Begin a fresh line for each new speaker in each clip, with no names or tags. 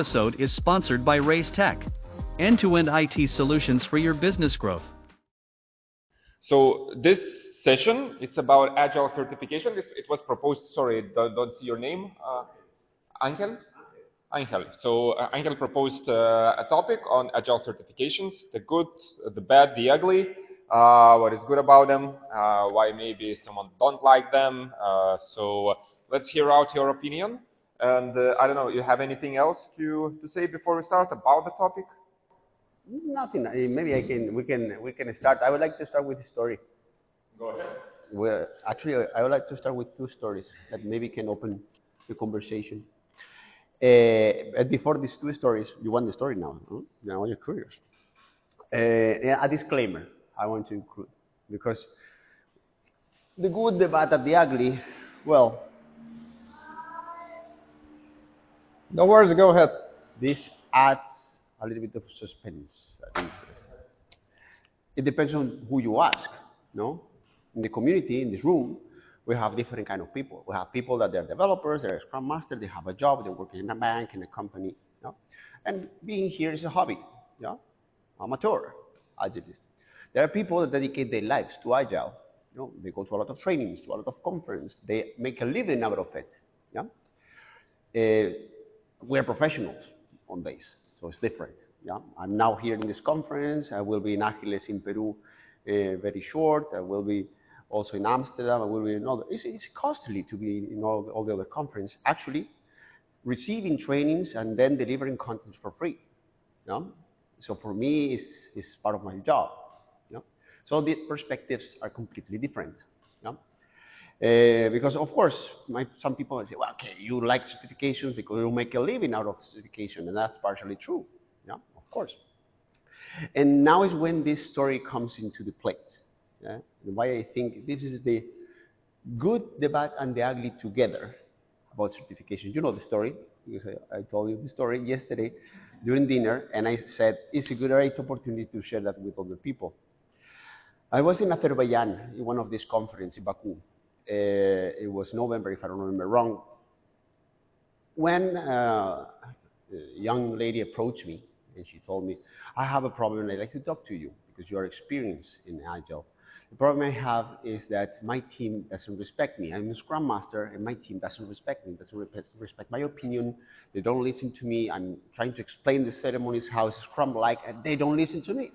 episode is sponsored by Reiz Tech, end to end IT solutions for your business growth.
So this session, it's about agile certification. This, it was proposed, sorry, don't, don't see your name, uh, Angel? Angel. So uh, Angel proposed uh, a topic on agile certifications, the good, the bad, the ugly, uh, what is good about them, uh, why maybe someone don't like them. Uh, so let's hear out your opinion. And uh, I don't know, you have anything else to, to say before we start about the topic?
Nothing. I mean, maybe I can. We can. We can start. I would like to start with a story.
Go ahead.
Well, actually, I would like to start with two stories that maybe can open the conversation. Uh, before these two stories, you want the story now. Huh? Now you're curious. Uh, yeah, a disclaimer I want to include because the good, the bad, and the ugly. Well,
No worries, go ahead.
this adds a little bit of suspense. It depends on who you ask. No, in the community, in this room, we have different kind of people. We have people that they're developers, they're Scrum Master, they have a job, they're working in a bank, in a company. No? And being here is a hobby. Yeah, amateur, agilist. There are people that dedicate their lives to agile. You know, they go to a lot of trainings, to a lot of conference. They make a living out of it. Yeah. Uh, we're professionals on base, so it's different. Yeah, I'm now here in this conference. I will be in Agiles in Peru uh, very short. I will be also in Amsterdam. I will be in other. It's, it's costly to be in all, all the other conferences. Actually, receiving trainings and then delivering content for free. Yeah? So for me, it's, it's part of my job. Yeah? So the perspectives are completely different. Uh, because of course, my, some people say, well, okay, you like certifications because you make a living out of certification, and that's partially true. Yeah, of course. And now is when this story comes into the place. Yeah? Why I think this is the good, the bad, and the ugly together about certification. You know the story because I, I told you the story yesterday during dinner, and I said it's a good great opportunity to share that with other people. I was in Azerbaijan in one of these conferences in Baku. Uh, it was November, if I don't remember wrong. When uh, a young lady approached me and she told me, I have a problem and I'd like to talk to you because you are experienced in Agile. The problem I have is that my team doesn't respect me. I'm a Scrum Master and my team doesn't respect me, doesn't respect my opinion. They don't listen to me. I'm trying to explain the ceremonies, how is Scrum like, and they don't listen to me.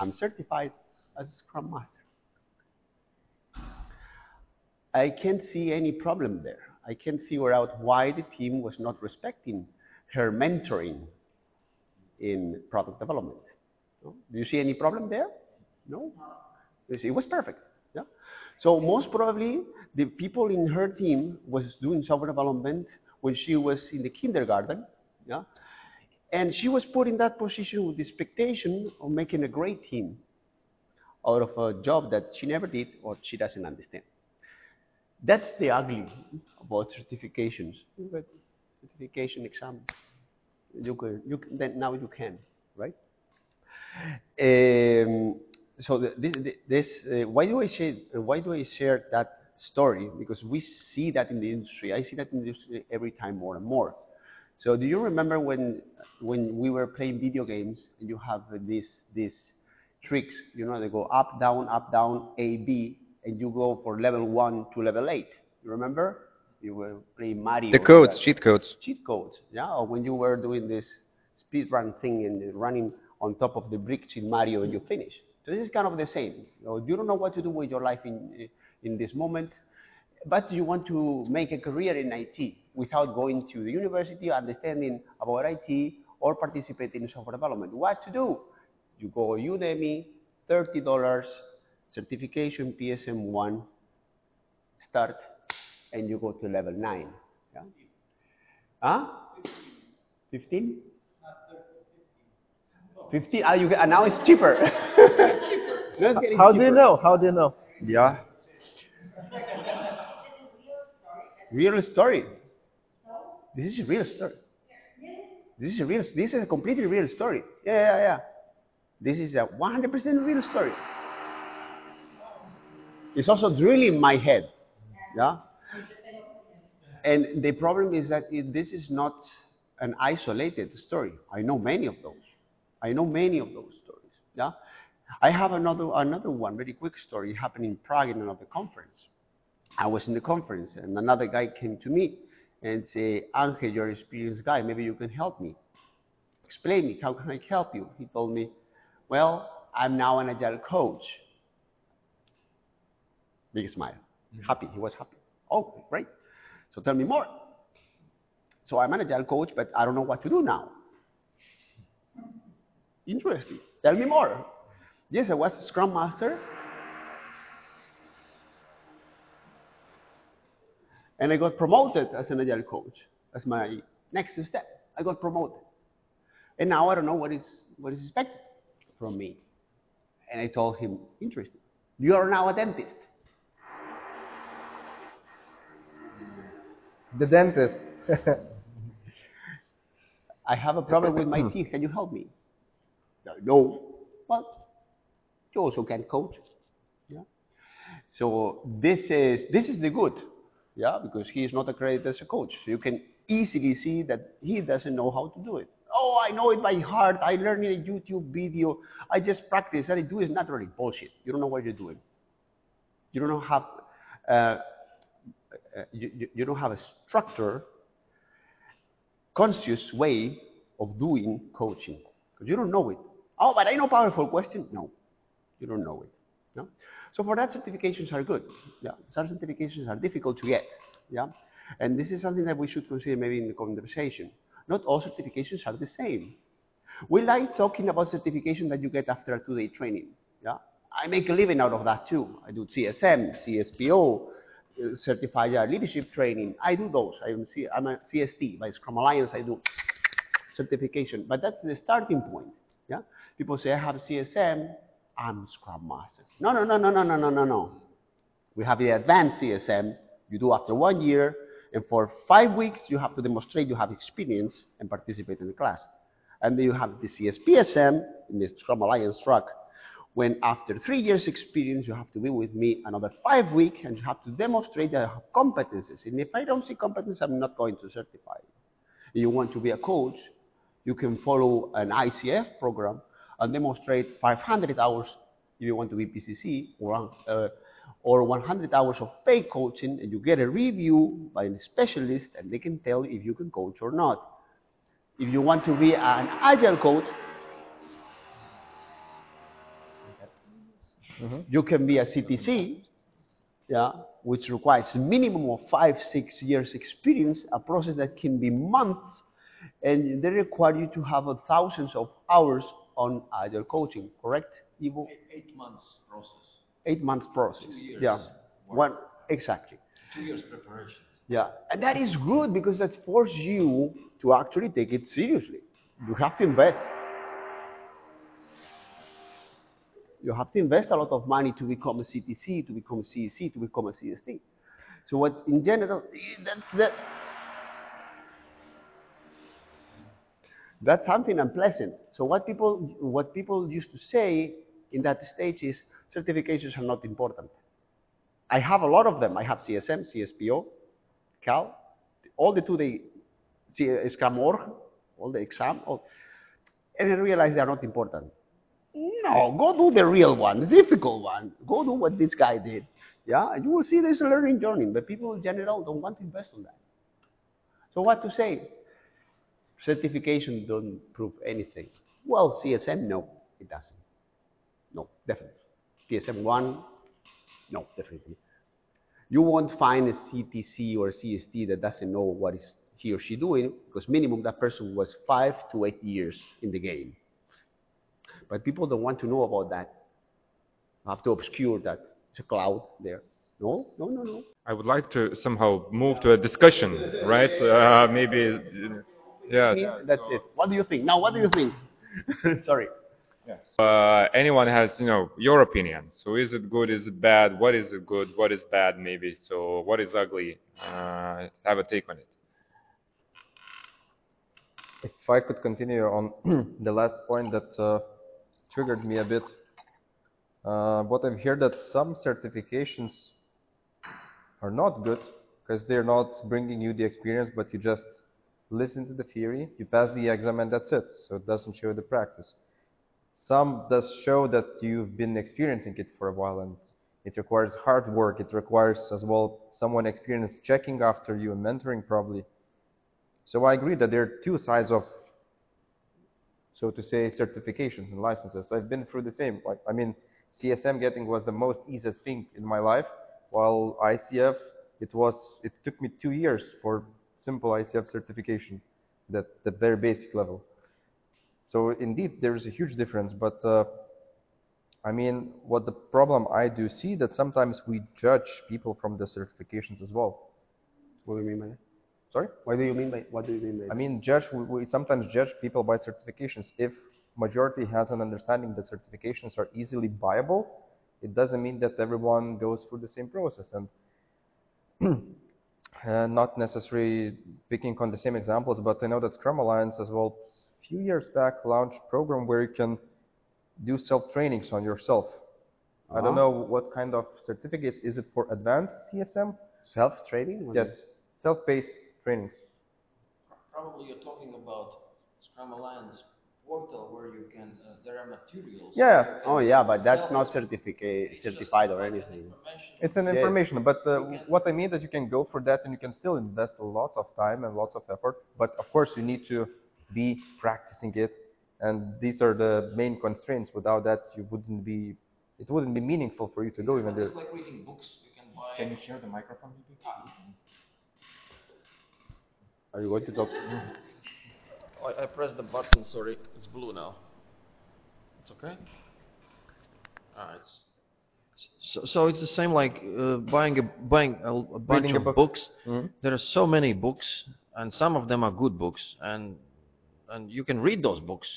I'm certified as a Scrum Master. I can't see any problem there. I can't figure out why the team was not respecting her mentoring in product development. No? Do you see any problem there? No? It was perfect. Yeah? So most probably the people in her team was doing software development when she was in the kindergarten. And she was put in that position with the expectation of making a great team out of a job that she never did or she doesn't understand. That's the ugly about certifications. But certification exam, you can, you then now you can, right? Um, so this, this uh, why do I share, why do I share that story because we see that in the industry. I see that in the industry every time more and more. So do you remember when when we were playing video games and you have these these tricks, you know, they go up, down, up, down, A, B, and you go for level one to level eight. You remember? You were playing Mario.
The codes, cheat codes.
Cheat codes, yeah. Or when you were doing this speed run thing and running on top of the bricks in Mario and you finish. So this is kind of the same. You, know, you don't know what to do with your life in in this moment, but you want to make a career in IT without going to the university, understanding about IT, or participating in software development. What to do? You go Udemy, $30, certification PSM1, start, and you go to level 9. Yeah? Huh? 15? 15? Ah, you get, and now it's cheaper. now it's getting
How do you know? How do you know?
Yeah. Real story. This is a real story. This is a real. This is a completely real story. Yeah, yeah, yeah. This is a 100% real story. It's also drilling my head. Yeah. And the problem is that it, this is not an isolated story. I know many of those. I know many of those stories. Yeah. I have another another one, very quick story, happened in Prague in another conference. I was in the conference and another guy came to me and say, Angel, you're an experienced guy, maybe you can help me. Explain me, how can I help you? He told me, Well, I'm now an agile coach. Big smile. Mm-hmm. Happy. He was happy. Oh, great. So tell me more. So I'm an agile coach, but I don't know what to do now. Interesting. Tell me more. Yes, I was a Scrum Master. And I got promoted as an agile coach. That's my next step. I got promoted. And now I don't know what is what is expected from me. And I told him, interesting. You are now a dentist.
The dentist.
I have a problem with my teeth. Can you help me? No. Well, you also can coach. Yeah. So this is this is the good. Yeah, because he is not accredited as a coach. You can easily see that he doesn't know how to do it. Oh, I know it by heart. I learned in a YouTube video. I just practice and I do it naturally. Bullshit. You don't know what you're doing. You don't have uh, you, you- you don't have a structure conscious way of doing coaching because you don't know it. Oh, but I know powerful question. No, you don't know it. No? So for that, certifications are good. Yeah, some certifications are difficult to get. Yeah, and this is something that we should consider maybe in the conversation. Not all certifications are the same. We like talking about certification that you get after a two-day training. Yeah, I make a living out of that too. I do CSM, CSPO, certified leadership training. I do those. I'm, C- I'm a CST by Scrum Alliance. I do certification, but that's the starting point. Yeah, people say I have CSM. I'm Scrum Master. No, no, no, no, no, no, no, no, no. We have the advanced CSM. You do after one year, and for five weeks you have to demonstrate you have experience and participate in the class. And then you have the CSPSM in the Scrum Alliance track. When after three years experience, you have to be with me another five weeks, and you have to demonstrate that you have competences. And if I don't see competence, I'm not going to certify. If you want to be a coach, you can follow an ICF program and demonstrate 500 hours if you want to be PCC or, uh, or 100 hours of paid coaching and you get a review by a specialist and they can tell if you can coach or not. If you want to be an agile coach, you can be a CTC, yeah, which requires a minimum of five, six years experience, a process that can be months, and they require you to have thousands of hours on uh, agile coaching, correct, Ivo?
eight months process,
Eight months process.
Two years
Yeah, one exactly.
two years preparation.
Yeah, and that is good because that forces you to actually take it seriously. You have to invest. You have to invest a lot of money to become a CTC, to become a CEC, to become a CST. So what, in general, that's that. That's something unpleasant. So what people, what people used to say in that stage is certifications are not important. I have a lot of them. I have CSM, CSPO, Cal, all the two they see Scrum org, all the exam, all, and I realized they are not important. No, go do the real one, the difficult one. Go do what this guy did. Yeah, you will see there's a learning journey, but people in general don't want to invest on that. So what to say? Certification don't prove anything. Well, CSM, no, it doesn't. No, definitely. PSM one, no, definitely. You won't find a CTC or CST that doesn't know what is he or she doing because minimum that person was five to eight years in the game. But people don't want to know about that. I Have to obscure that. It's a cloud there. No, no, no, no.
I would like to somehow move to a discussion, right? Uh, maybe, yeah.
That's it. What do you think? Now, what do you think? Sorry.
Uh, anyone has, you know, your opinion. So is it good? Is it bad? What is it good? What is bad? Maybe. So what is ugly? Uh, have a take on it.
If I could continue on the last point that uh, triggered me a bit, uh, what I've heard that some certifications are not good because they're not bringing you the experience, but you just listen to the theory, you pass the exam, and that's it. So it doesn't show the practice. Some does show that you've been experiencing it for a while, and it requires hard work. It requires as well someone experienced checking after you and mentoring probably. So I agree that there are two sides of, so to say, certifications and licenses. I've been through the same. Like, I mean, CSM getting was the most easiest thing in my life, while ICF, it was, it took me two years for simple ICF certification, that the very basic level. So indeed, there is a huge difference, but uh, I mean, what the problem I do see that sometimes we judge people from the certifications as well.
What do you mean by that?
Sorry?
What do you mean by what do you mean by That?
I mean, judge. We, we sometimes judge people by certifications. If majority has an understanding that certifications are easily buyable, it doesn't mean that everyone goes through the same process. And uh, not necessarily picking on the same examples, but I know that Scrum Alliance as well, a few years back, launched a program where you can do self-trainings on yourself. I don't
Uh-huh.
know what kind of certificates. Is it for advanced CSM?
Self-training?
Yes, self-paced trainings.
Probably you're talking about Scrum Alliance portal where you can, uh, there are materials.
Yeah.
where you can
Oh yeah, but that's not
self-
certificate certified or
like an
anything.
It's an
Yes.
information, but uh, what I mean that you can go for that and you can still invest lots of time and lots of effort. But of course, you need to be practicing it, and these are the main constraints. Without that, you wouldn't be. It wouldn't be meaningful for you to go
It's
even
not
there.
just like reading books. You can buy.
Can you share the microphone? maybe?
Are you going to talk?
I, I pressed the button. Sorry, it's blue now. It's okay. It's. So, so it's the same like uh, buying a buying a, a bunch of
book.
books.
Mhm.
There are so many books, and some of them are good books, and and you can read those books.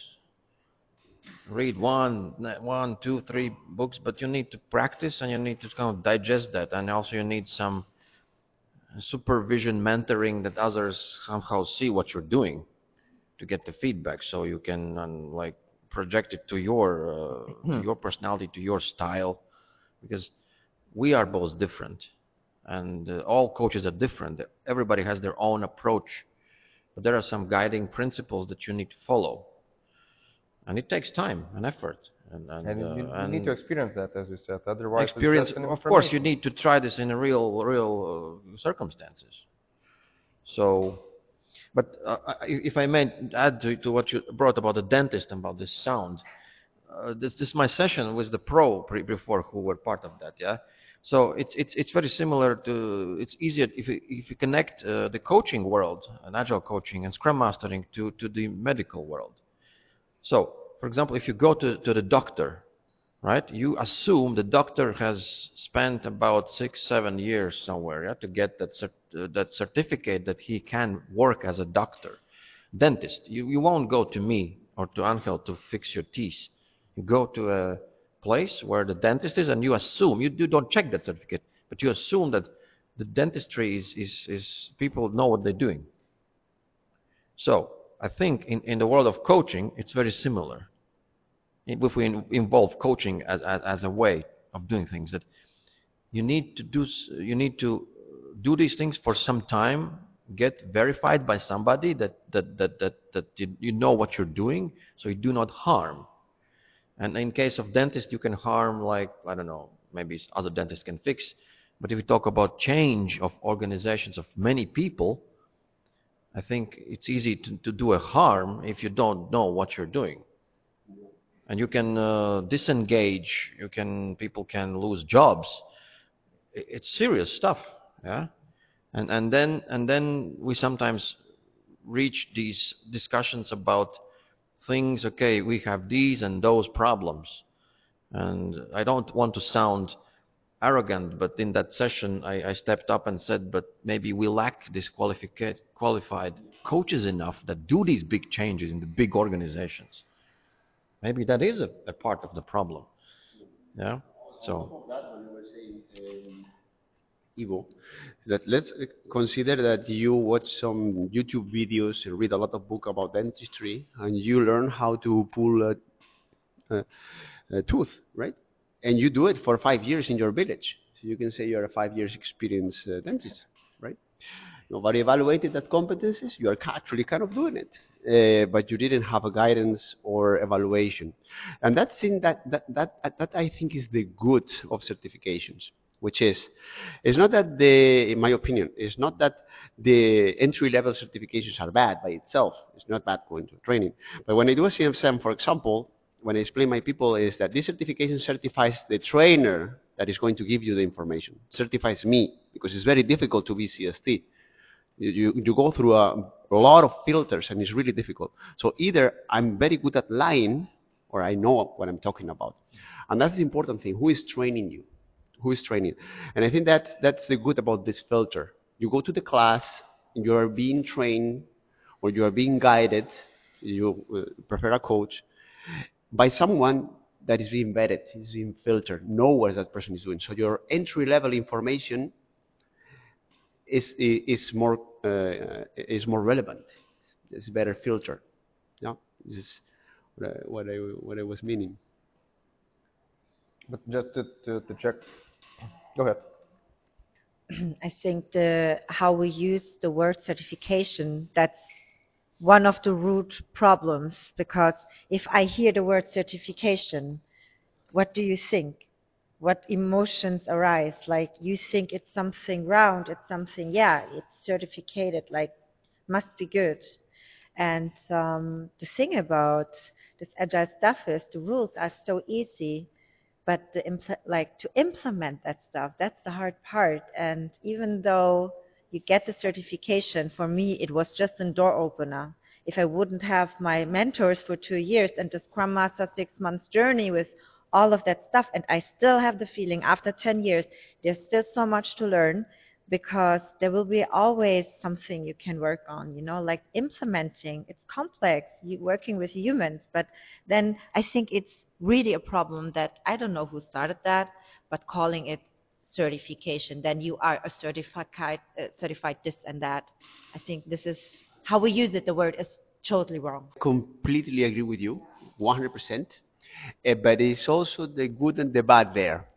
Read one, one, two, three books, but you need to practice and you need to kind of digest that, and also you need some supervision, mentoring that others somehow see what you're doing to get the feedback, so you can um, like project it to your uh, to your personality, to your style, because we are both different, and uh, all coaches are different. Everybody has their own approach, but there are some guiding principles that you need to follow, and it takes time and effort. And, and,
And
uh,
you,
and
need to experience that, as you said. Otherwise,
experience of course you need to try this in real real uh, circumstances so but uh, if i may add to, to what you brought about the dentist and about the sound uh, this, this is my session with the pro pre- before who were part of that yeah so it's it's it's very similar to it's easier if you, if you connect uh, the coaching world and agile coaching and scrum mastering to to the medical world so for example if you go to, to the doctor right? You assume the doctor has spent about six, seven years somewhere yeah, to get that cert- Uh, that certificate that he can work as a doctor. Dentist, you, you won't go to me or to Angel to fix your teeth. You go to a place where the dentist is, and you assume you, you don't check that certificate, but you assume that the dentistry is, is, is people know what they're doing. So I think in, in the world of coaching, it's very similar if we in- involve coaching as, as, as a way of doing things that you need to do you need to do these things for some time, get verified by somebody that that that that, that you, know what you're doing, so you do not harm. And in case of dentist, you can harm like I don't know, maybe other dentists can fix. But if we talk about change of organizations of many people, I think it's easy to, to do a harm if you don't know what you're doing. And you can uh, disengage, you can, people can lose jobs. It's serious stuff, yeah? And, and then, and then we sometimes reach these discussions about things, okay, we have these and those problems. And I don't want to sound arrogant, but in that session, I, I stepped up and said, but maybe we lack this qualifica- qualified coaches enough that do these big changes in the big organizations. Maybe that is a, a part of the problem. Yeah. So
Ivo, that let's uh, consider that you watch some YouTube videos read a lot of book about dentistry, and you learn how to pull a, a, a tooth, right? And you do it for five years in your village. So you can say you're a five years experienced uh, dentist, right? Nobody evaluated that competencies. You are actually kind of doing it, uh, but you didn't have a guidance or evaluation, and that's that that that that I think is the good of certifications, which is, it's not that the, in my opinion, it's not that the entry level certifications are bad by itself. It's not bad going to training, but when I do a CFSM, for example, when I explain my people is that this certification certifies the trainer that is going to give you the information, certifies me because it's very difficult to be CST. You, you, you go through a, a lot of filters and it's really difficult. So either I'm very good at lying or I know what I'm talking about. And that's the important thing. Who is training you? Who is training? And I think that's, that's the good about this filter. You go to the class, you are being trained or you are being guided, you uh, prefer a coach, by someone that is being vetted, is being filtered, know what that person is doing. So your entry level information is, is, more, uh, is more relevant. It's better filtered. Yeah, this is what I, what I, was meaning.
But just to, to, to check. Go ahead.
I think the how we use the word certification that's one of the root problems because if I hear the word certification, what do you think? What emotions arise? Like you think it's something round, it's something, yeah, it's certificated, like must be good. And um, the thing about this agile stuff is the rules are so easy, but the like to implement that stuff, that's the hard part. And even though you get the certification, for me it was just a door opener. If I wouldn't have my mentors for two years and the Scrum Master six months journey with all of that stuff, and I still have the feeling after 10 years, there's still so much to learn because there will be always something you can work on, you know, like implementing. It's complex, you working with humans, but then I think it's really a problem that I don't know who started that, but calling it certification, then you are a certified, uh, certified this and that. I think this is how we use it. The word is totally wrong.
Completely agree with you, 100%. Uh, but it's also the good and the bad there.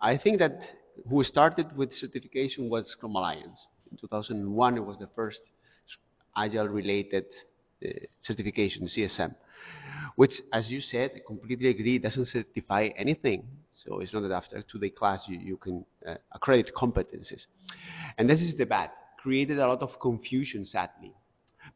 I think that who started with certification was Scrum Alliance. In 2001, it was the first Agile-related uh, certification, CSM, which, as you said, I completely agree, doesn't certify anything. So it's not that after two-day class you, you can uh, accredit competencies. And this is the bad. Created a lot of confusion, sadly.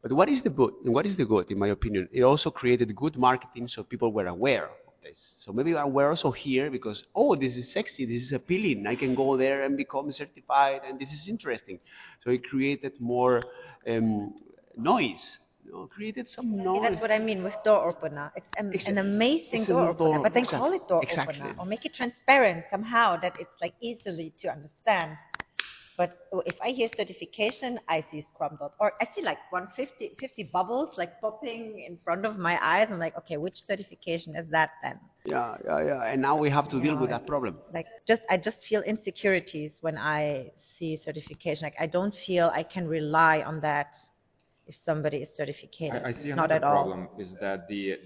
But what is the good? What is the good, in my opinion? It also created good marketing, so people were aware of this. So maybe we're also here because oh, this is sexy, this is appealing. I can go there and become certified, and this is interesting. So it created more um, noise. Created some noise.
That's what I mean with door opener. It's an,
Exactly.
an amazing
It's
door
door-
opener, but then
exact-
call it door
exactly.
opener or make it transparent somehow that it's like easily to understand. But if I hear certification, I see Scrum.org. I see like 150 50 bubbles like popping in front of my eyes. I'm like, okay, which certification is that then?
Yeah, yeah, yeah. And now we have to deal with that problem.
Like, just I just feel insecurities when I see certification. Like, I don't feel I can rely on that if somebody is certificated.
I, I see
Not
another
at all.
problem is that the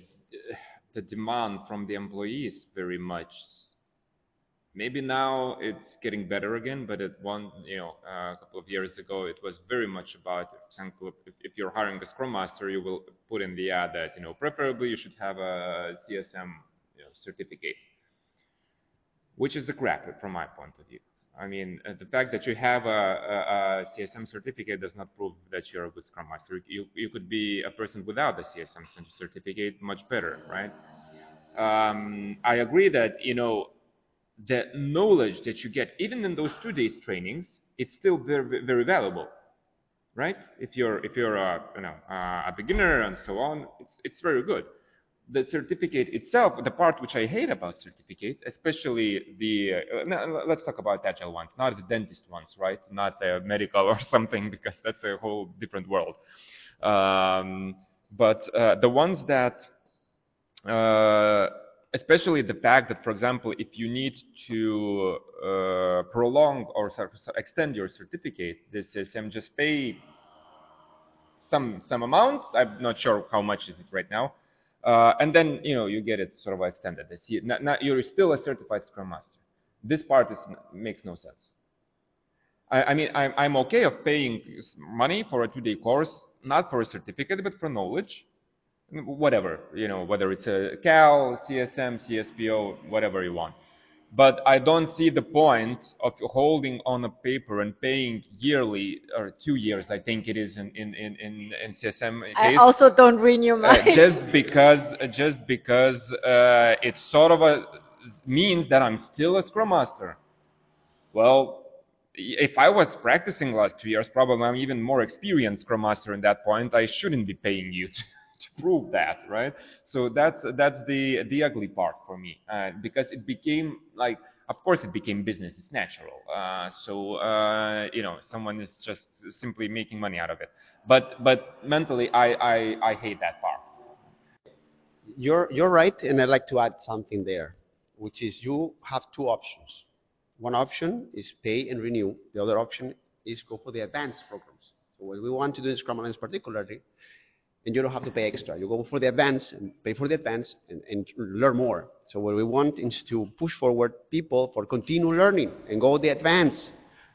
the demand from the employees very much maybe now it's getting better again, but at one, you know, uh, a couple of years ago, it was very much about, for example, if, if you're hiring a Scrum Master, you will put in the ad that, you know, preferably you should have a CSM you know, certificate, which is a crap from my point of view. I mean, uh, the fact that you have a, a, a, CSM certificate does not prove that you're a good Scrum Master. You, you could be a person without a CSM certificate much better, right? Um, I agree that, you know, the knowledge that you get, even in those two days trainings, it's still very, very valuable, right? If you're, if you're a, you know, a beginner and so on, it's, it's very good. The certificate itself, the part which I hate about certificates, especially the, uh, let's talk about agile ones, not the dentist ones, right? Not the medical or something, because that's a whole different world. Um, but uh, the ones that uh, especially the fact that, for example, if you need to uh, prolong or extend your certificate, this is um, just pay some some amount. I'm not sure how much is it right now, uh, and then you know you get it sort of extended. See, not, not, you're still a certified Scrum Master. This part is, makes no sense. I, I mean, I'm, I'm okay of paying money for a two-day course, not for a certificate, but for knowledge whatever, you know, whether it's a CAL, CSM, CSPO, whatever you want. But I don't see the point of holding on a paper and paying yearly or two years, I think it is in in in in, in CSM case.
I also don't renew my
uh, just because just because uh, it sort of a, means that I'm still a Scrum Master. Well, if I was practicing last two years, probably I'm even more experienced Scrum Master in that point. I shouldn't be paying you to, prove that, right? So that's that's the the ugly part for me uh, because it became like, of course, it became business. It's natural. Uh, so uh, you know, someone is just simply making money out of it. But but mentally, I I, I hate that part.
You're you're right, and I'd like to add something there, which is you have two options. One option is pay and renew. The other option is go for the advanced programs. So what we want to do in Scrum Alliance particularly and you don't have to pay extra. You go for the advance and pay for the advance and, and, learn more. So what we want is to push forward people for continue learning and go the advance.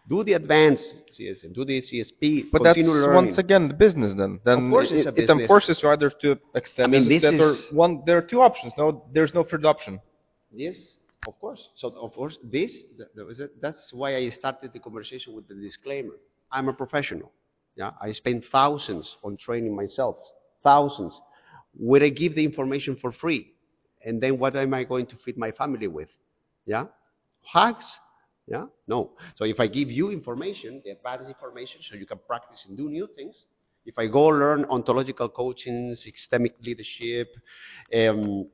Do the advance CSM, do the CSP.
But that's learning. once again the business then. Then
of course
it,
it
enforces you either to extend I mean, this is, one. There are two options. No, there's no third option.
Yes, of course. So of course this that's why I started the conversation with the disclaimer. I'm a professional. Yeah, I spend thousands on training myself, thousands. Would I give the information for free? And then what am I going to feed my family with? Yeah, hacks. Yeah, no. So if I give you information, the advanced information, so you can practice and do new things. If I go learn ontological coaching, systemic leadership, um,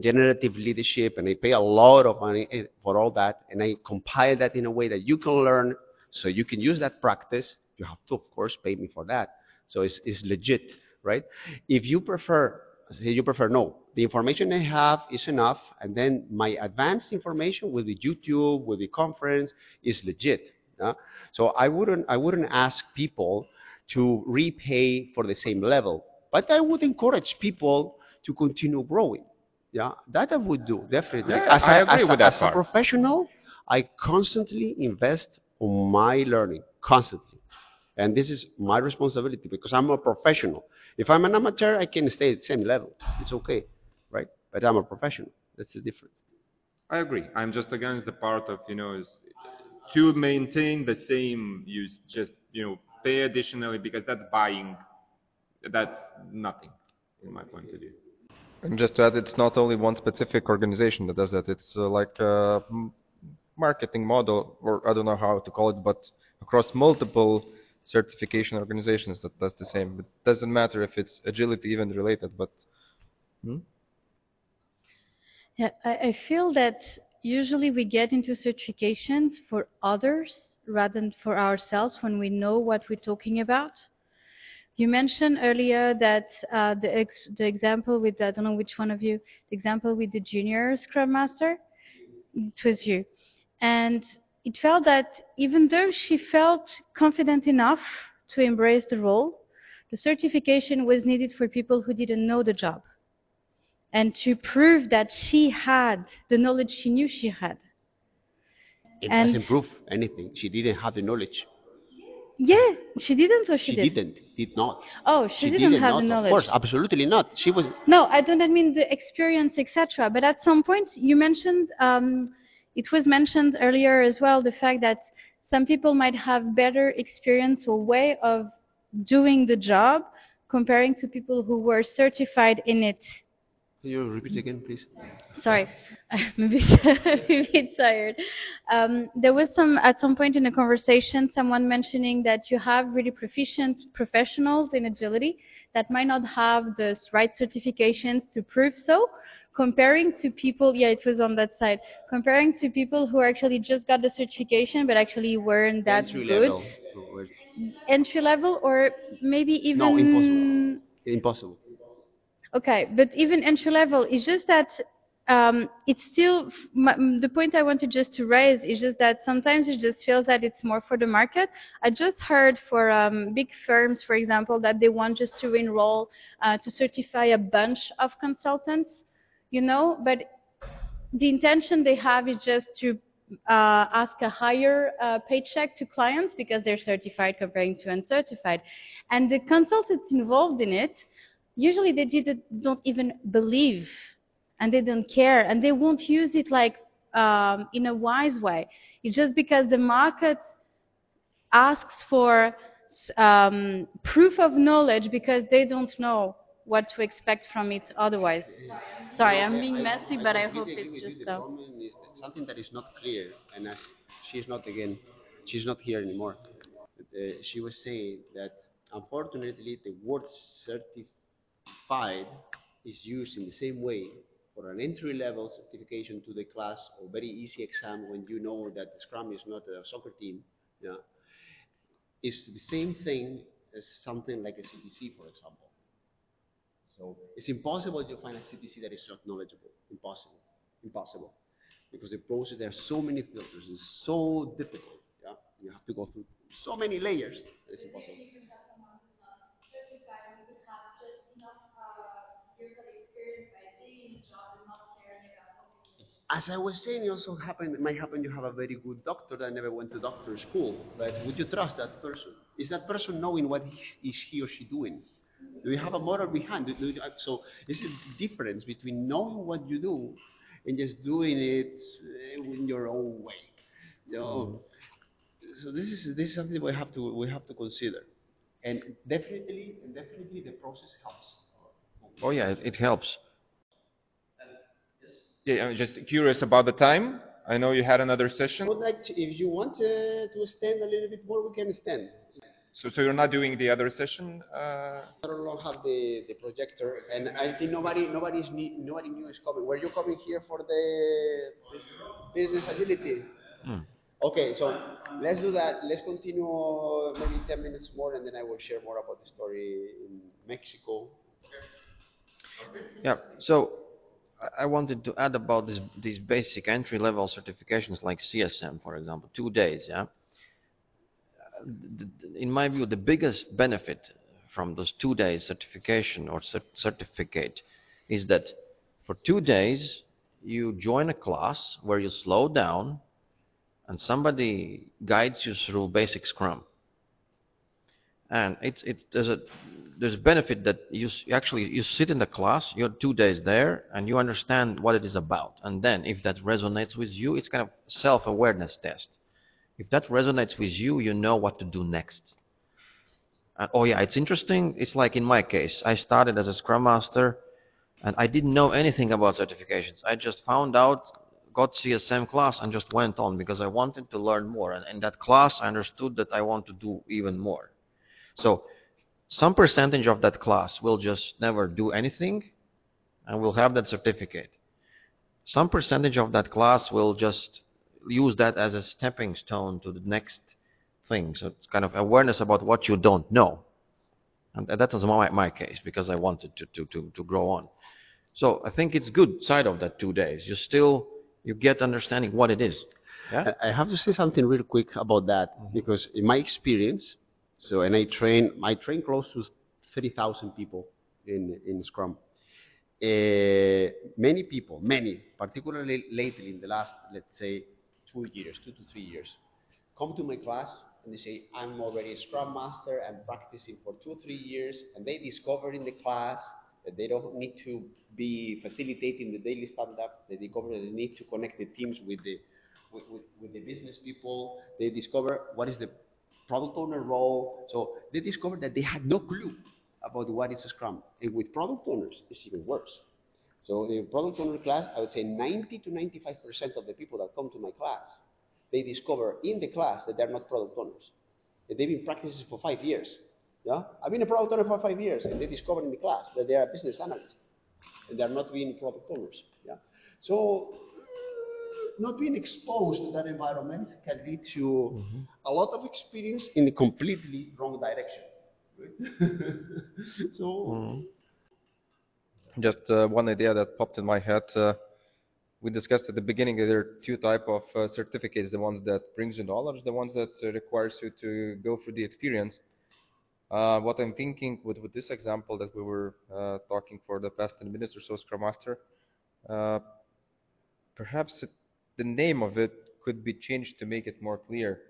generative leadership, and I pay a lot of money eh, for all that, and I compile that in a way that you can learn, so you can use that practice you have to, of course, pay me for that. So it's, it's legit, right? If you prefer, say you prefer no, the information I have is enough, and then my advanced information with the YouTube, with the conference is legit. Yeah? So I wouldn't, I wouldn't ask people to repay for the same level, but I would encourage people to continue growing. Yeah, that I would do definitely.
Yeah, as I a, agree
as
with that
as
part.
a professional, I constantly invest on my learning, constantly. And this is my responsibility because I'm a professional. If I'm an amateur, I can stay at the same level. It's okay, right? But I'm a professional. That's the difference.
I agree. I'm just against the part of, you know, to maintain the same, you just, you know, pay additionally because that's buying. That's nothing, in my point of view.
And just to add, it's not only one specific organization that does that. It's uh, like a marketing model, or I don't know how to call it, but across multiple certification organizations that does the same. It doesn't matter if it's agility even related, but. Hmm?
Yeah, I, I feel that usually we get into certifications for others rather than for ourselves when we know what we're talking about. You mentioned earlier that uh, the, ex- the example with, I don't know which one of you, the example with the junior Scrum Master, it was you. And it felt that even though she felt confident enough to embrace the role, the certification was needed for people who didn't know the job and to prove that she had the knowledge she knew she had.
It
And-
doesn't prove anything. She didn't have the knowledge.
Yeah, she didn't or she?
She
did?
didn't. Did not.
Oh, she, didn't, have
not.
the knowledge.
Of course, absolutely not. She was.
No, I do not mean the experience, etc. But at some point, you mentioned um, it was mentioned earlier as well the fact that some people might have better experience or way of doing the job comparing to people who were certified in it.
Can you repeat again, please?
Sorry, I'm a bit, a bit tired. Um, there was some at some point in the conversation someone mentioning that you have really proficient professionals in agility that might not have the right certifications to prove so. Comparing to people, yeah, it was on that side. Comparing to people who actually just got the certification but actually weren't that
Entry
good.
Level.
Entry level, or maybe even
No, impossible. Impossible.
Okay, but even entry level, it's just that um, it's still m- m- the point I wanted just to raise is just that sometimes it just feels that it's more for the market. I just heard for um, big firms, for example, that they want just to enroll uh, to certify a bunch of consultants, you know, but the intention they have is just to uh, ask a higher uh, paycheck to clients because they're certified comparing to uncertified. And the consultants involved in it, usually they did, don't even believe and they don't care and they won't use it like um, in a wise way. It's just because the market asks for um, proof of knowledge because they don't know what to expect from it otherwise. Sorry, I'm being messy, but I hope it's just
The problem is that something that is not clear, and as she's not again, she's not here anymore. Uh, she was saying that unfortunately the word certified is used in the same way for an entry level certification to the class or very easy exam when you know that the Scrum is not a soccer team. Yeah, is the same thing as something like a CTC, for example. So it's impossible to find a CTC that is not knowledgeable. Impossible. Impossible. Because the process, there are so many filters, it's so difficult. Yeah? You have to go through so many layers. It's impossible. As I was saying, it also happened, it might happen you have a very good doctor that never went to doctor school, but would you trust that person? Is that person knowing what he, is he or she doing? Do you have a moral behind? You- so there's a difference between knowing what you do and just doing it uh, in your own way. You know? So this is this is something we have to we have to consider, and definitely and definitely the process helps.
Oh yeah, it, it helps.
Yeah, I'm just curious about the time. I know you had another session.
Would like to, if you want to, to extend a little bit more, we can extend.
So, so you're not doing the other session? Uh,
I don't have the, the projector, and I think nobody nobody's ne- nobody new is coming. Were you coming here for the business agility? Okay, so let's do that. Let's continue uh, maybe ten minutes more, and then I will share more about the story in Mexico.
Yeah. So I- I wanted to add about this, these basic entry-level certifications like CSM, for example, two days. Yeah. In my view, the biggest benefit from those two days certification or cer- certificate is that for two days you join a class where you slow down and somebody guides you through basic Scrum. And it's it's there's a there's a benefit that you you actually you sit in the class you're two days there and you understand what it is about. And then if that resonates with you it's kind of self-awareness test if that resonates with you you know what to do next. Oh yeah it's interesting. It's like in my case i started as a scrum master and i didn't know anything about certifications. I just found out got csm class and just went on because i wanted to learn more. And in that class i understood that i want to do even more. So some percentage of that class will just never do anything and will have that certificate. Some percentage of that class will just use that as a stepping stone to the next thing. So it's kind of awareness about what you don't know. And that was my, my case because I wanted to, to, to, to grow on. So I think it's good side of that two days. You still, you get understanding what it is. Yeah?
I I have to say something real quick about that because in my experience, so and I train, I train close to thirty thousand people in in Scrum. Uh, many people, many, particularly lately in the last, let's say, two years, two to three years, come to my class and they say, I'm already a Scrum Master, I'm practicing for two, three years, and they discover in the class that they don't need to be facilitating the daily stand-ups, they discover they need to connect the teams with the, with, with, with the business people, they discover what is the product owner role, so they discover that they had no clue about what is a Scrum. And with product owners, it's even worse. So the product owner class, I would say 90 to 95% of the people that come to my class, they discover in the class that they're not product owners. That they've been practicing for five years. Yeah? I've been a product owner for five years, and they discover in the class that they are business analysts, and they're not being product owners. Yeah? So mm, not being exposed to that environment can lead to mm-hmm. a lot of experience in a completely wrong direction. Right? so mm-hmm.
Just uh, one idea that popped in my head. Uh, we discussed at the beginning that there are two type of uh, certificates: the ones that brings you knowledge, the ones that requires you to go through the experience. What I'm thinking with, with this example that we were talking for the past 10 minutes or so, Scrum Master, perhaps it, the name of it could be changed to make it more clear.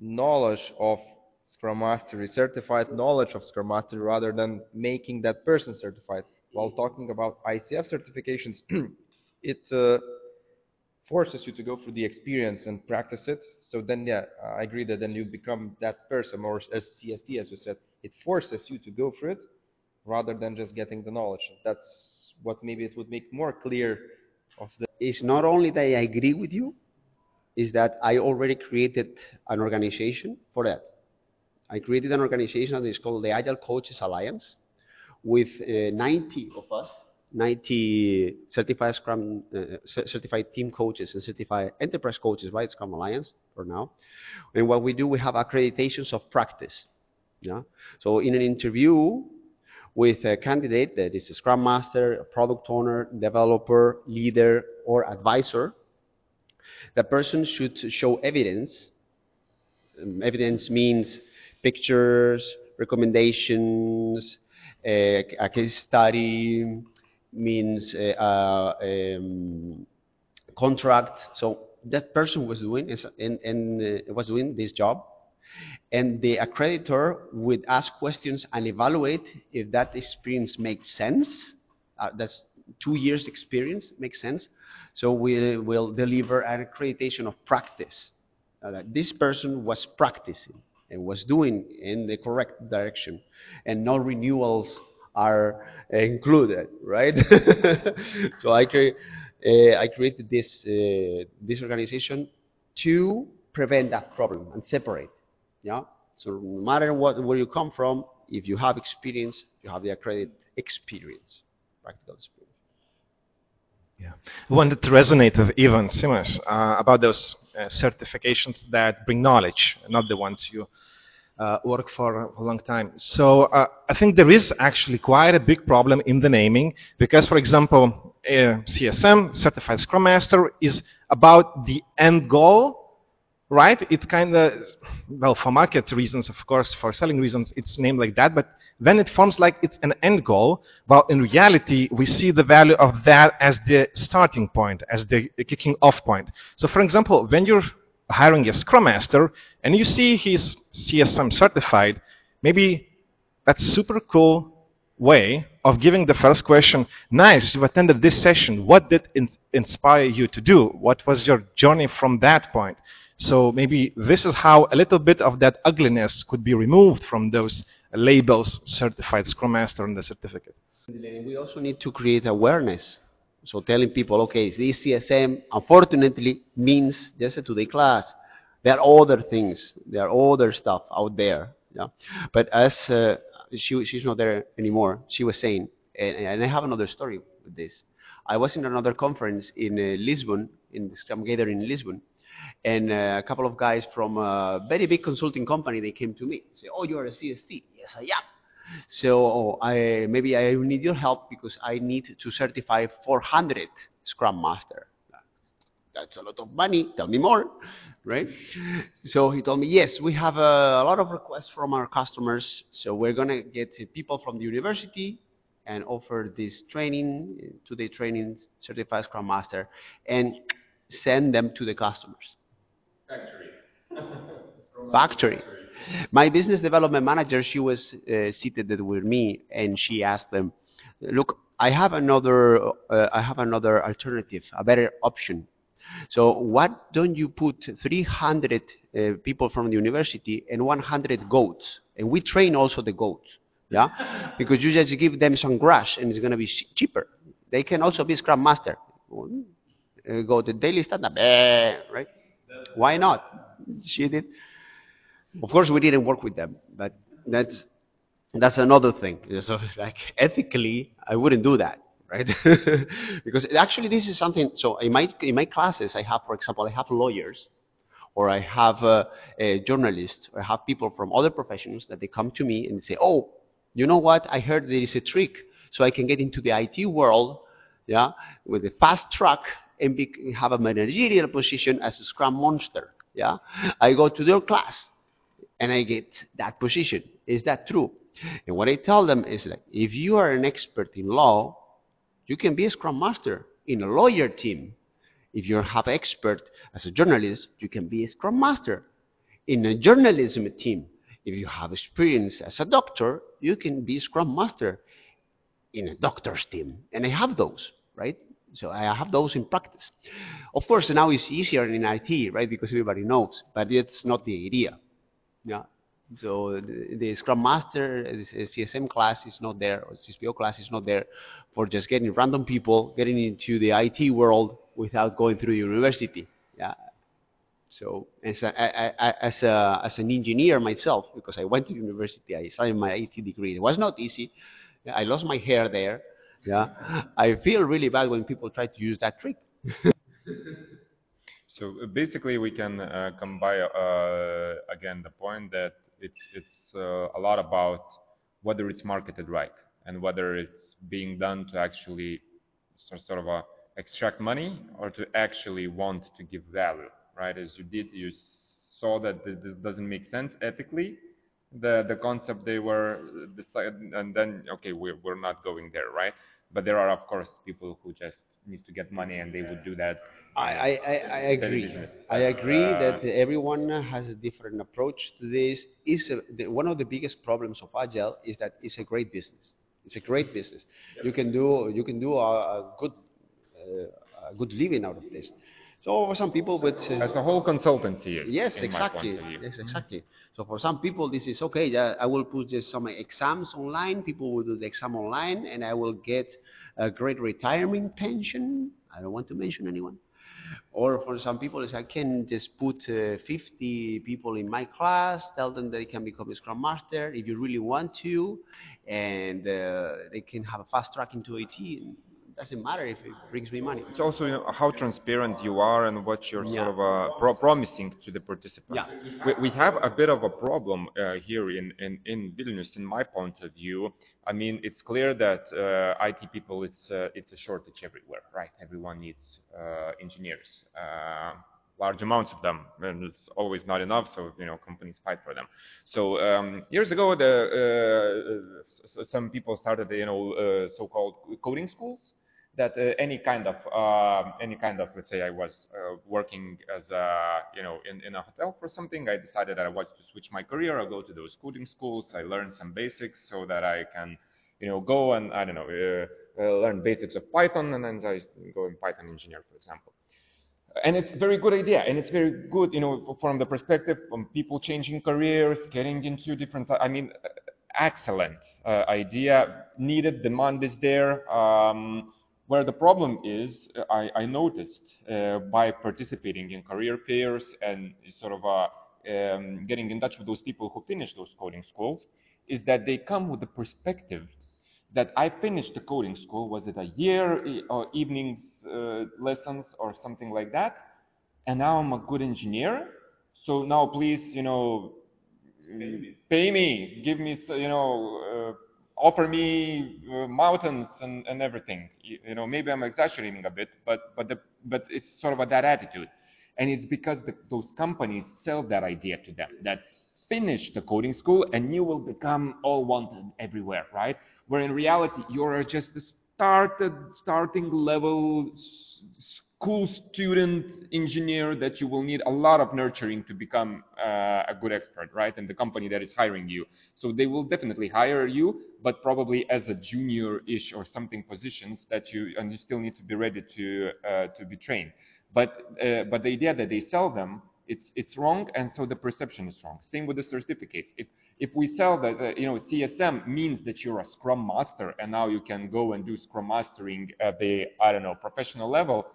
Knowledge of Scrum Mastery, certified knowledge of Scrum Mastery, rather than making that person certified. While talking about ICF certifications, it uh, forces you to go through the experience and practice it. So then, yeah, I agree that then you become that person, or as as we said, it forces you to go through it rather than just getting the knowledge. That's what maybe it would make more clear of the.
it's not only that I agree with you, is that I already created an organization for that. I created an organization that is called the Agile Coaches Alliance with uh, 90 of us, 90 certified Scrum, uh, certified team coaches and certified enterprise coaches, right? Scrum Alliance for now. And what we do, we have accreditations of practice. Yeah. So in an interview with a candidate that is a Scrum Master, a product owner, developer, leader, or advisor, the person should show evidence. Um, evidence means pictures, recommendations, a case study, means uh, um, contract. So that person was doing is, and, uh, was doing this job, and the accreditor would ask questions and evaluate if that experience makes sense. Uh, that's two years experience makes sense. So we will deliver an accreditation of practice. Uh, that this person was practicing and was doing in the correct direction, and no renewals are included, right? so I, cre- uh, I created this, uh, this organization to prevent that problem and separate. Yeah. So no matter what, where you come from, if you have experience, you have the accredited experience, practical experience.
Yeah. I wanted to resonate with Ivan Simmons uh, about those uh, certifications that bring knowledge, not the ones you uh, work for a long time. So uh, I think there is actually quite a big problem in the naming because, for example, uh, CSM, Certified Scrum Master, is about the end goal right? It kind of, well, for market reasons, of course, for selling reasons, it's named like that, but then it forms like it's an end goal, while in reality, we see the value of that as the starting point, as the kicking off point. So, for example, when you're hiring a Scrum Master and you see he's CSM certified, maybe that's super cool way of giving the first question, nice, you've attended this session. What did in- inspire you to do? What was your journey from that point? So maybe this is how a little bit of that ugliness could be removed from those labels, certified Scrum Master and the certificate.
We also need to create awareness. So telling people, okay, this CSM unfortunately means just a today class. There are other things, there are other stuff out there. Yeah? But as uh, she, she's not there anymore, she was saying, and, and I have another story with this. I was in another conference in uh, Lisbon, in the Scrum Gathering in Lisbon, and uh, a couple of guys from a very big consulting company they came to me say oh you're a cst yes i am. So i maybe i need your help because i need to certify 400 scrum master. That's a lot of money. Tell me more right? So he told me yes we have a, a lot of requests from our customers. So we're going to get people from the university and offer this training two-day training certified scrum master and send them to the customers. Factory. Factory. My business development manager, she was uh, seated with me, and she asked them, "Look, I have another, uh, I have another alternative, a better option. So why don't you put 300 uh, people from the university and 100 goats, and we train also the goats, yeah, because you just give them some grass and it's going to be cheaper. They can also be scrum master. Uh, go to daily stand-up, eh, right? Why not? She did. Of course, we didn't work with them, but that's that's another thing. So, like ethically, I wouldn't do that, right? because actually, this is something. So, in my in my classes, I have, for example, I have lawyers, or I have a, a journalists, or I have people from other professions that they come to me and say, "Oh, you know what? I heard there is a trick, so I can get into the IT world, yeah, with a fast track and be, have a managerial position as a Scrum Master." Yeah, I go to their class and I get that position. Is that true? And what I tell them is like, if you are an expert in law, you can be a scrum master in a lawyer team. If you have expert as a journalist, you can be a scrum master in a journalism team. If you have experience as a doctor, you can be a scrum master in a doctor's team. And I have those, right? So I have those in practice. Of course, now it's easier in IT, right? Because everybody knows, but it's not the idea. Yeah. So the, the, Scrum Master, the CSM class is not there, or CSPO class is not there for just getting random people getting into the IT world without going through university. Yeah. So as, a, I, I, as, a, as an engineer myself, because I went to university, I started my IT degree. It was not easy. I lost my hair there. Yeah. I feel really bad when people try to use that trick.
so basically, we can uh, uh, again the point that it's it's uh, a lot about whether it's marketed right and whether it's being done to actually sort, sort of a, extract money or to actually want to give value, right? As you did, you saw that this doesn't make sense ethically, the the concept they were decided, and then okay, we're we're not going there, right? But there are of course people who just need to get money and they would do that
I, I, I agree. I agree uh, that everyone has a different approach to this. Is one of the biggest problems of agile is that it's a great business. It's a great business. You can do you can do a, a good uh, a good living out of this. So for some people, with
uh, as a whole consultancy is.
Yes, exactly. Yes, exactly. So for some people, this is okay. Yeah, I will put just some exams online. People will do the exam online, and I will get a great retirement pension. I don't want to mention anyone. Or for some people, is I can just put uh, 50 people in my class, tell them they can become a Scrum Master if you really want to, and uh, they can have a fast track into IT. And it doesn't matter if it brings me money.
It's also you know, how transparent you are and what you're yeah. sort of uh, pro promising to the participants. Yeah. We, we, have a bit of a problem uh, here in, in, in Vilnius, in my point of view, I mean, it's clear that uh, IT people, it's, uh, it's a shortage everywhere, right? Everyone needs uh, engineers, uh, large amounts of them, and it's always not enough, so, you know, companies fight for them. So um, years ago, the, uh, some people started, you know, uh, so-called coding schools, that uh, any kind of uh, any kind of let's say I was uh, working as a you know in, in a hotel for something I decided that I wanted to switch my career. I go to those coding schools. I learn some basics so that I can you know go and I don't know uh, uh, learn basics of Python and then I go in Python engineer for example. And it's a very good idea and it's very good you know from the perspective of people changing careers getting into different I mean excellent uh, idea. Needed demand is there. Um, where the problem is, I, I noticed uh, by participating in career fairs and sort of uh, um, getting in touch with those people who finish those coding schools, is that they come with the perspective that I finished the coding school, was it a year or evenings uh, lessons or something like that, and now I'm a good engineer. So now please, you know, pay me, pay me give me, you know, uh, offer me uh, mountains and, and everything. You, you, know, maybe I'm exaggerating a bit, but but the, but it's sort of that attitude, and it's because the, those companies sell that idea to them that finish the coding school and you will become all wanted everywhere, right? Where in reality you're just a started starting level cool student engineer that you will need a lot of nurturing to become uh, a good expert, right? And the company that is hiring you. So they will definitely hire you, but probably as a junior-ish or something positions that you, and you still need to be ready to, uh, to be trained. But, uh, but the idea that they sell them, it's, it's wrong, and so the perception is wrong. Same with the certificates. If, if we sell that, you know, CSM means that you're a Scrum Master, and now you can go and do Scrum Mastering at the, I don't know, professional level,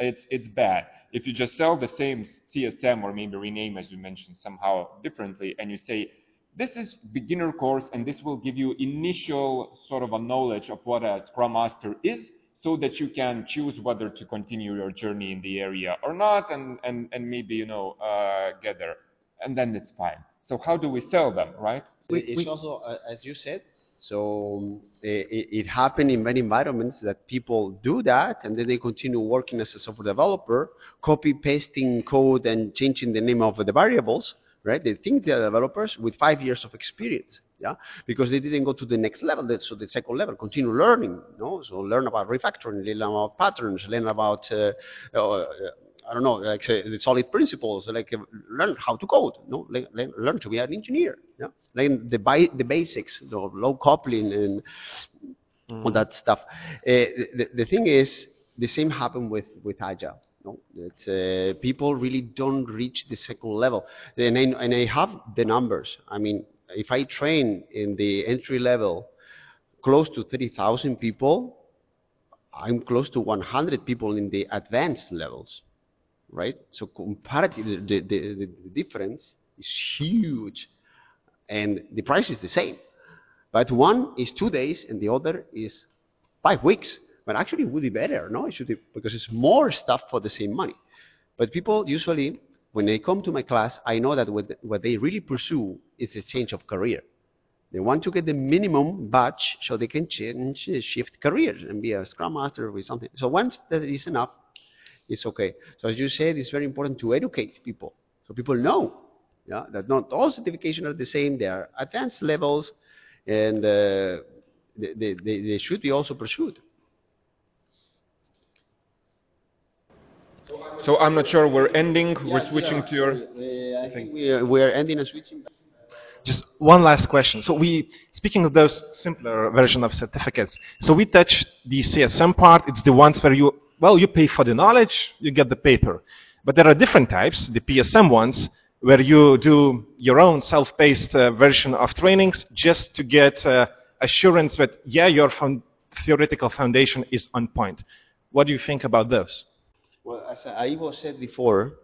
it's it's bad. If you just sell the same CSM or maybe rename, as you mentioned, somehow differently, and you say this is beginner course and this will give you initial sort of a knowledge of what a Scrum Master is, so that you can choose whether to continue your journey in the area or not, and and and maybe you know uh, get there, and then it's fine. So how do we sell them, right?
it's also, uh, as you said, so um, it, it happened in many environments that people do that and then they continue working as a software developer, copy pasting code and changing the name of the variables, right? They think they're developers with five years of experience, yeah, because they didn't go to the next level, so the second level, continue learning, you know? so learn about refactoring, learn about patterns, learn about uh, uh, I don't know, like say, the solid principles, like learn how to code, no? learn, learn to be an engineer, yeah? learn the, bi- the basics, the low coupling and mm. all that stuff. Uh, the, the thing is, the same happened with, with Agile. No, it's, uh, people really don't reach the second level, and I, and I have the numbers. I mean, if I train in the entry level close to 30,000 people, I'm close to 100 people in the advanced levels right? So comparatively, the, the, the, difference is huge, and the price is the same. But one is two days, and the other is five weeks. But actually, it would be better, no? It should be, because it's more stuff for the same money. But people usually, when they come to my class, I know that what, what they really pursue is a change of career. They want to get the minimum batch so they can change, shift careers and be a scrum master or something. So once that is enough, it's okay. So as you said, it's very important to educate people so people know yeah, that not all certifications are the same. They are advanced levels, and uh, they, they, they should be also pursued.
So I'm not sure we're ending. Yes, we're switching yeah. to your.
Uh, I think we are, we are ending and switching.
Just one last question. So we, speaking of those simpler version of certificates, so we touched the CSM part. It's the ones where you well, you pay for the knowledge, you get the paper. But there are different types, the PSM ones, where you do your own self-paced uh, version of trainings just to get uh, assurance that, yeah, your theoretical foundation is on point. What do you think about those?
Well, as I was said before,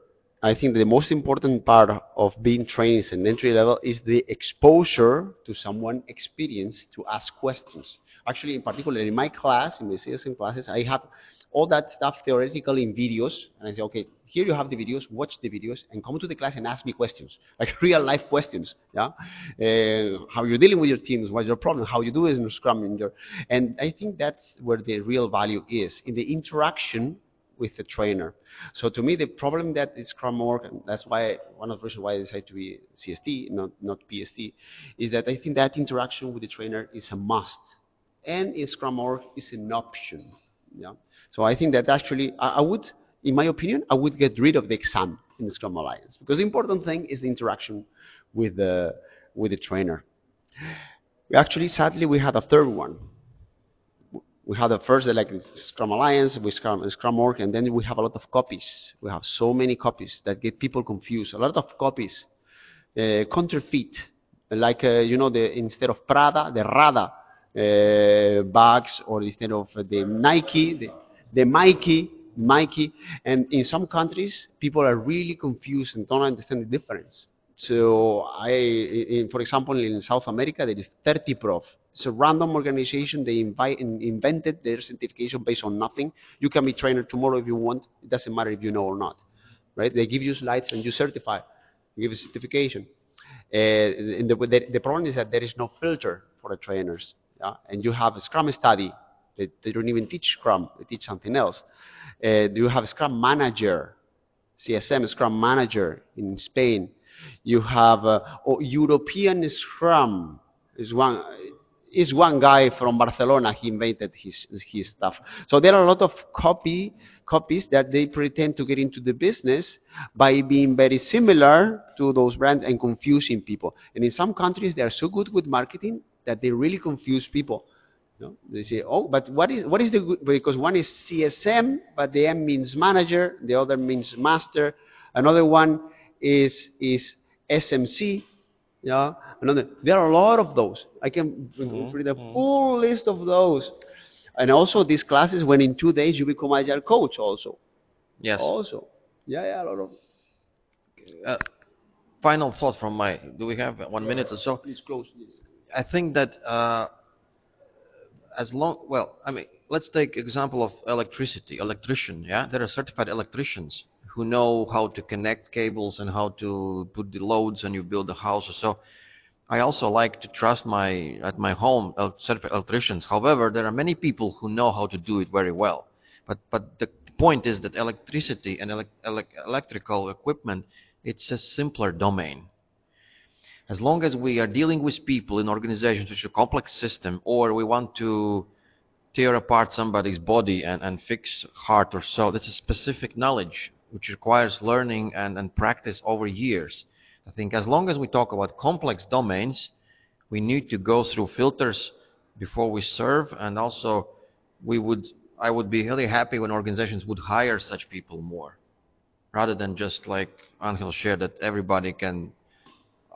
I think the most important part of being trained in entry level is the exposure to someone experienced to ask questions. Actually, in particular, in my class, in my CSM classes, I have all that stuff theoretically in videos. And I say, okay, here you have the videos, watch the videos, and come to the class and ask me questions, like real life questions. Yeah, uh, how you're dealing with your teams, what's your problem, how you do it in Scrum, in your, and I think that's where the real value is in the interaction with the trainer. So to me, the problem that is Scrum Org, and that's why one of the reasons why I decided to be CST, not, not PST, is that I think that interaction with the trainer is a must. And in Scrum Org is an option. Yeah. So I think that actually, I, would, in my opinion, I would get rid of the exam in the Scrum Alliance because the important thing is the interaction with the, with the trainer. Actually, sadly, we had a third one. We had the first, like Scrum Alliance, with Scrum, Scrum Org, and then we have a lot of copies. We have so many copies that get people confused. A lot of copies, uh, counterfeit, like uh, you know, the instead of Prada, the Rada uh, bags, or instead of the Nike, the, the Mikey, Mikey, and in some countries, people are really confused and don't understand the difference. So I, in, for example, in South America, there is 30 Prof. It's a random organization. They invite, invented their certification based on nothing. You can be trainer tomorrow if you want. It doesn't matter if you know or not, right? They give you slides and you certify. You give a certification. Uh, the, the, the, problem is that there is no filter for the trainers. Yeah? And you have a SCRUMstudy they, they don't even teach Scrum, they teach something else. Uh, you have a Scrum Manager, CSM Scrum Manager in Spain. You have uh, oh, European Scrum is one. is one guy from Barcelona. He invented his his stuff. So there are a lot of copy copies that they pretend to get into the business by being very similar to those brands and confusing people. And in some countries, they are so good with marketing that they really confuse people. No? They say, oh, but what is what is the good? Because one is CSM, but the M means manager, the other means master. Another one is is SMC. Yeah, another. There are a lot of those. I can read a full list of those. And also, these classes, when in two days you become agile coach, also.
Yes.
Also, yeah, yeah, a lot of.
Uh, final thought from my. Do we have one minute or so?
Please close. Please.
I think that uh, as long, well, I mean, let's take example of electricity, electrician. Yeah, there are certified electricians who know how to connect cables and how to put the loads and you build a house so. I also like to trust my at my home certified electricians. However, there are many people who know how to do it very well. But but the point is that electricity and elec elec electrical equipment, it's a simpler domain as long as we are dealing with people in organizations which are a complex system or we want to tear apart somebody's body and, and fix heart or so, that's a specific knowledge which requires learning and, and practice over years. I think as long as we talk about complex domains we need to go through filters before we serve. And also we would i would be really happy when organizations would hire such people more rather than just like angel shared that everybody can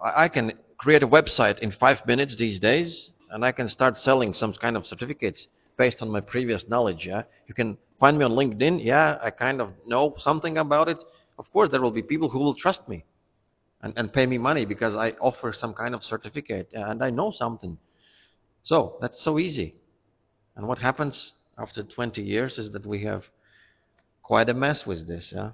I can create a website in five minutes these days, and I can start selling some kind of certificates based on my previous knowledge. Yeah, you can find me on LinkedIn. Yeah, I kind of know something about it. Of course, there will be people who will trust me and, and pay me money because I offer some kind of certificate and I know something. So that's so easy. And what happens after 20 years is that we have quite a mess with this. Yeah.